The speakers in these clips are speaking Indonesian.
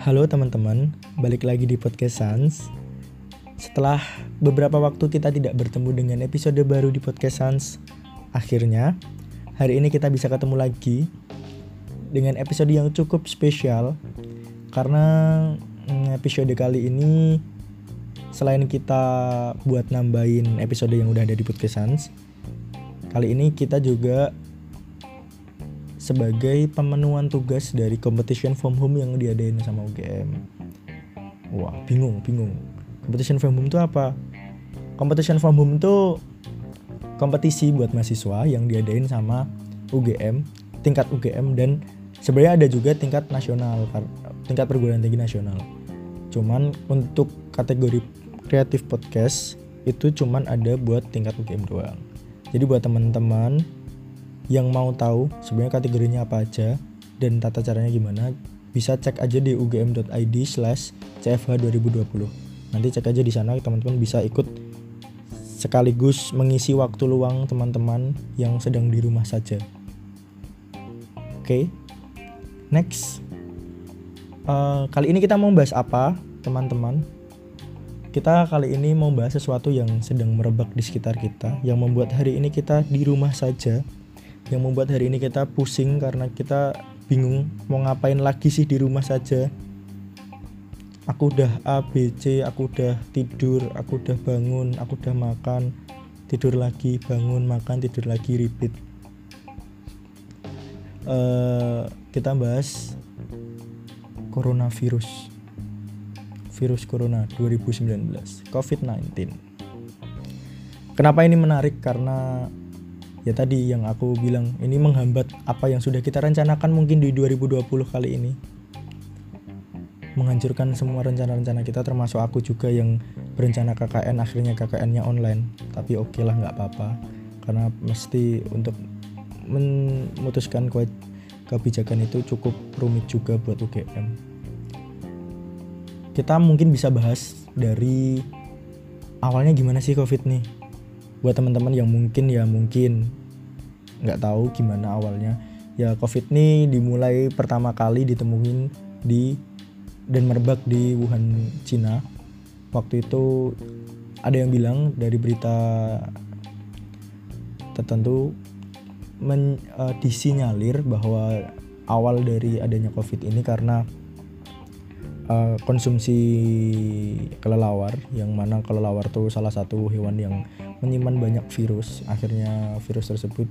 Halo teman-teman, balik lagi di podcast Sans. Setelah beberapa waktu kita tidak bertemu dengan episode baru di podcast Sans, akhirnya hari ini kita bisa ketemu lagi dengan episode yang cukup spesial karena mm, episode kali ini selain kita buat nambahin episode yang udah ada di podcast Sans, kali ini kita juga sebagai pemenuhan tugas dari competition from home yang diadain sama UGM. Wah, bingung, bingung. Competition from home itu apa? Competition from home itu kompetisi buat mahasiswa yang diadain sama UGM, tingkat UGM dan sebenarnya ada juga tingkat nasional, tingkat perguruan tinggi nasional. Cuman untuk kategori kreatif podcast itu cuman ada buat tingkat UGM doang. Jadi buat teman-teman yang mau tahu sebenarnya kategorinya apa aja dan tata caranya gimana bisa cek aja di ugm.id slash cfh 2020 nanti cek aja di sana teman-teman bisa ikut sekaligus mengisi waktu luang teman-teman yang sedang di rumah saja. Oke okay. next. Uh, kali ini kita mau bahas apa teman-teman? Kita kali ini mau bahas sesuatu yang sedang merebak di sekitar kita yang membuat hari ini kita di rumah saja yang membuat hari ini kita pusing karena kita bingung mau ngapain lagi sih di rumah saja. Aku udah A B C aku udah tidur aku udah bangun aku udah makan. Tidur lagi bangun makan tidur lagi repeat. Uh, kita bahas coronavirus. Virus corona 2019 COVID-19 kenapa ini menarik? Karena ya tadi yang aku bilang ini menghambat apa yang sudah kita rencanakan mungkin di 2020 kali ini. Menghancurkan semua rencana-rencana kita termasuk aku juga yang berencana KKN akhirnya KKN-nya online. Tapi oke okay lah nggak apa-apa. Karena mesti untuk memutuskan kebijakan itu cukup rumit juga buat UGM kita mungkin bisa bahas dari awalnya gimana sih covid nih buat teman-teman yang mungkin ya mungkin nggak tahu gimana awalnya. Ya covid ini dimulai pertama kali ditemuin di dan merebak di Wuhan Cina. Waktu itu ada yang bilang dari berita tertentu men, uh, disinyalir bahwa awal dari adanya covid ini karena uh, konsumsi kelelawar yang mana kelelawar itu salah satu hewan yang menyimpan banyak virus. Akhirnya virus tersebut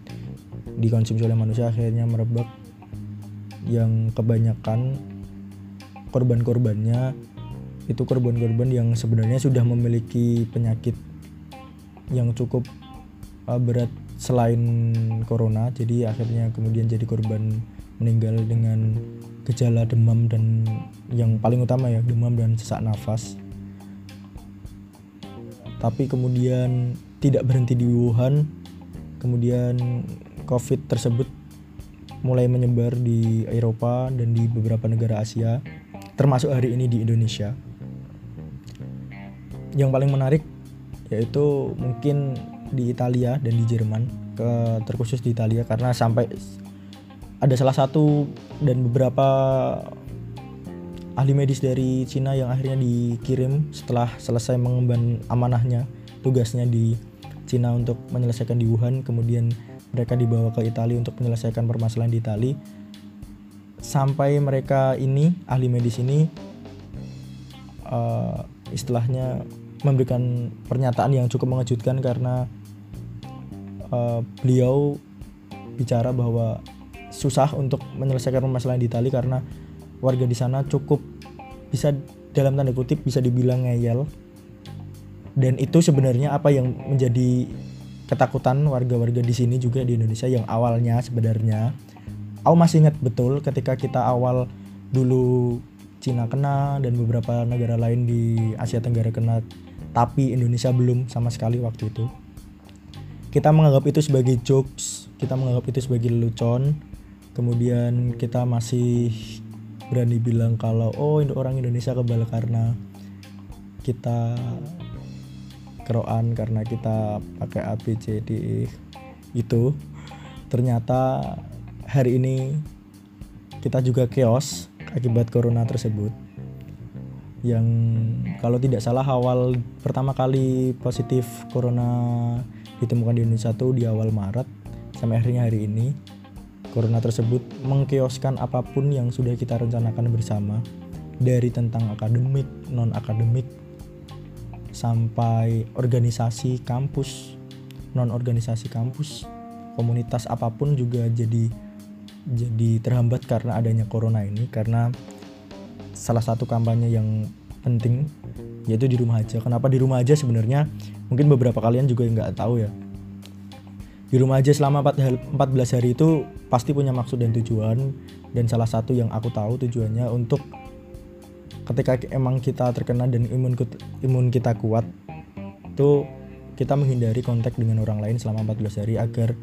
dikonsumsi oleh manusia akhirnya merebak yang kebanyakan korban-korbannya. Itu korban-korban yang sebenarnya sudah memiliki penyakit yang cukup uh, berat selain corona. Jadi akhirnya kemudian jadi korban meninggal dengan gejala demam dan yang paling utama ya demam dan sesak nafas. Tapi kemudian tidak berhenti di Wuhan kemudian covid tersebut mulai menyebar di Eropa dan di beberapa negara Asia termasuk hari ini di Indonesia. Yang paling menarik yaitu mungkin di Italia dan di Jerman terkhusus di Italia karena sampai ada salah satu dan beberapa ahli medis dari Cina yang akhirnya dikirim setelah selesai mengemban amanahnya tugasnya di Cina untuk menyelesaikan di Wuhan. Kemudian mereka dibawa ke Italia untuk menyelesaikan permasalahan di Italia sampai mereka ini ahli medis ini uh, istilahnya memberikan pernyataan yang cukup mengejutkan karena uh, beliau bicara bahwa susah untuk menyelesaikan permasalahan di Itali karena warga di sana cukup bisa dalam tanda kutip bisa dibilang ngeyel. Dan itu sebenarnya apa yang menjadi ketakutan warga-warga di sini juga di Indonesia yang awalnya sebenarnya. Aku masih ingat betul ketika kita awal dulu Cina kena dan beberapa negara lain di Asia Tenggara kena tapi Indonesia belum sama sekali waktu itu. Kita menganggap itu sebagai jokes kita menganggap itu sebagai lelucon kemudian kita masih berani bilang kalau oh orang Indonesia kebal karena kita keroan karena kita pakai A B E itu ternyata hari ini kita juga chaos akibat corona tersebut. Yang kalau tidak salah awal pertama kali positif corona ditemukan di Indonesia tuh di awal Maret sampai akhirnya hari ini corona tersebut mengkioskan apa pun yang sudah kita rencanakan bersama dari tentang akademik non akademik sampai organisasi kampus non organisasi kampus komunitas apa pun juga jadi jadi terhambat karena adanya corona ini karena salah satu kampanye yang penting yaitu di rumah aja. Kenapa di rumah aja sebenarnya? Mungkin beberapa kalian juga nggak tahu ya. Di rumah aja selama 14 hari itu pasti punya maksud dan tujuan. Dan salah satu yang aku tahu tujuannya untuk ketika emang kita terkena dan imun imun kita kuat itu kita menghindari kontak dengan orang lain selama 14 hari agar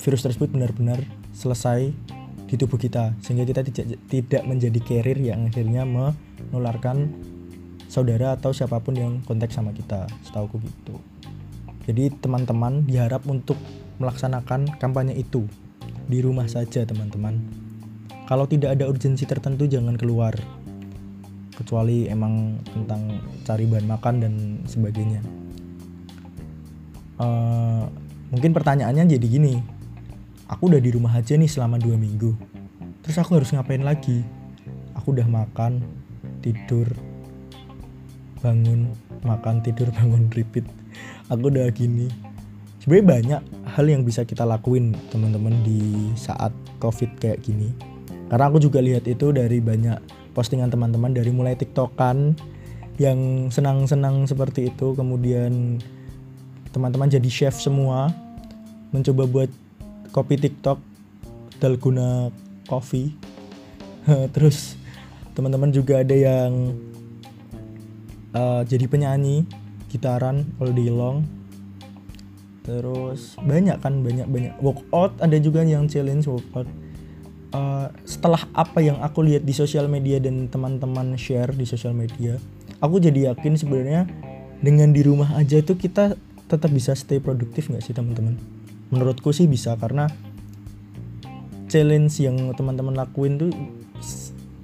virus tersebut benar-benar selesai di tubuh kita. Sehingga kita tidak tidak menjadi carrier yang akhirnya menularkan saudara atau siapa pun yang kontak sama kita. Setauku gitu jadi teman-teman diharap untuk melaksanakan kampanye itu di rumah saja teman-teman. Kalau tidak ada urgensi tertentu jangan keluar. Kecuali emang tentang cari bahan makan dan sebagainya. Uh, mungkin pertanyaannya jadi gini. Aku udah di rumah aja nih selama dua minggu. Terus aku harus ngapain lagi? Aku udah makan tidur bangun makan tidur bangun repeat aku udah gini. Sebenarnya banyak hal yang bisa kita lakuin teman-teman di saat covid kayak gini. Karena aku juga lihat itu dari banyak postingan teman-teman dari mulai tiktokan yang senang-senang seperti itu. Kemudian teman-teman jadi chef semua mencoba buat kopi TikTok dalguna coffee terus teman-teman juga ada yang uh, jadi penyanyi gitaran all day long. Terus banyak kan banyak banyak. Workout ada juga yang challenge workout. Uh, setelah apa yang aku lihat di sosial media dan teman-teman share di sosial media aku jadi yakin sebenarnya dengan di rumah aja itu kita tetap bisa stay produktif nggak sih teman-teman? Menurutku sih bisa karena challenge yang teman-teman lakuin tuh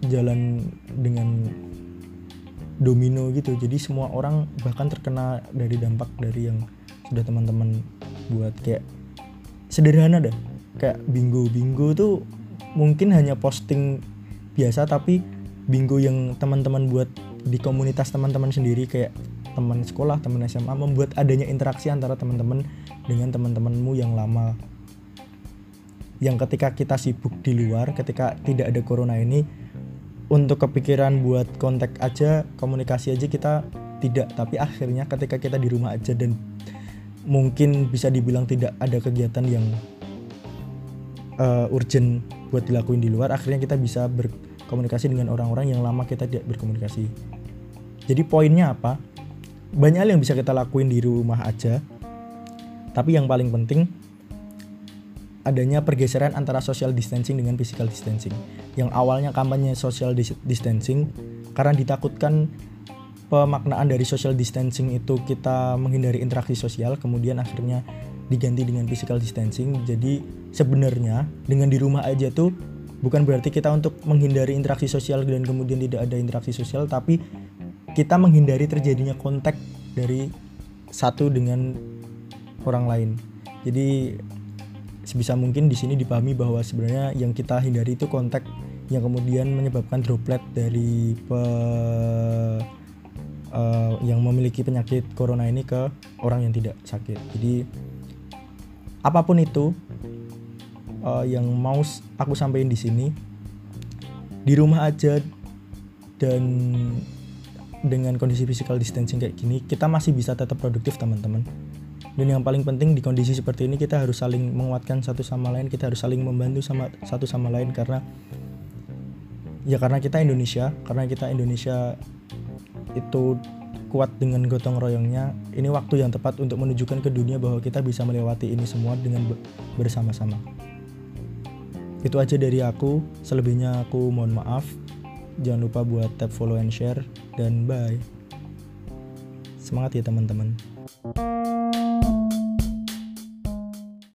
jalan dengan domino gitu. Jadi semua orang bahkan terkena dari dampak dari yang sudah teman-teman buat. Kayak sederhana dah. Kayak bingo bingo tuh mungkin hanya posting biasa tapi bingo yang teman-teman buat di komunitas teman-teman sendiri kayak teman sekolah, teman SMA membuat adanya interaksi antara teman-teman dengan teman-temanmu yang lama. Yang ketika kita sibuk di luar, ketika tidak ada corona ini, untuk kepikiran buat kontak aja, komunikasi aja kita tidak. Tapi akhirnya ketika kita di rumah aja dan mungkin bisa dibilang tidak ada kegiatan yang uh, urgent buat dilakuin di luar, akhirnya kita bisa berkomunikasi dengan orang-orang yang lama kita tidak berkomunikasi. Jadi poinnya apa? banyak hal yang bisa kita lakuin di rumah aja tapi yang paling penting adanya pergeseran antara social distancing dengan physical distancing yang awalnya kampanye social distancing karena ditakutkan pemaknaan dari social distancing itu kita menghindari interaksi sosial kemudian akhirnya diganti dengan physical distancing jadi sebenarnya dengan di rumah aja tuh bukan berarti kita untuk menghindari interaksi sosial dan kemudian tidak ada interaksi sosial tapi kita menghindari terjadinya kontak dari satu dengan orang lain. Jadi sebisa mungkin di sini dipahami bahwa sebenarnya yang kita hindari itu kontak yang kemudian menyebabkan droplet dari pe, uh, yang memiliki penyakit corona ini ke orang yang tidak sakit. Jadi apa pun itu uh, yang mau aku sampaikan di sini di rumah aja dan dengan kondisi physical distancing kayak gini kita masih bisa tetap produktif teman-teman dan yang paling penting di kondisi seperti ini kita harus saling menguatkan satu sama lain kita harus saling membantu sama satu sama lain karena ya karena kita Indonesia karena kita Indonesia itu kuat dengan gotong royongnya ini waktu yang tepat untuk menunjukkan ke dunia bahwa kita bisa melewati ini semua dengan bersama-sama. Itu aja dari aku selebihnya aku mohon maaf. Jangan lupa buat tap follow and share dan bye. Semangat ya teman-teman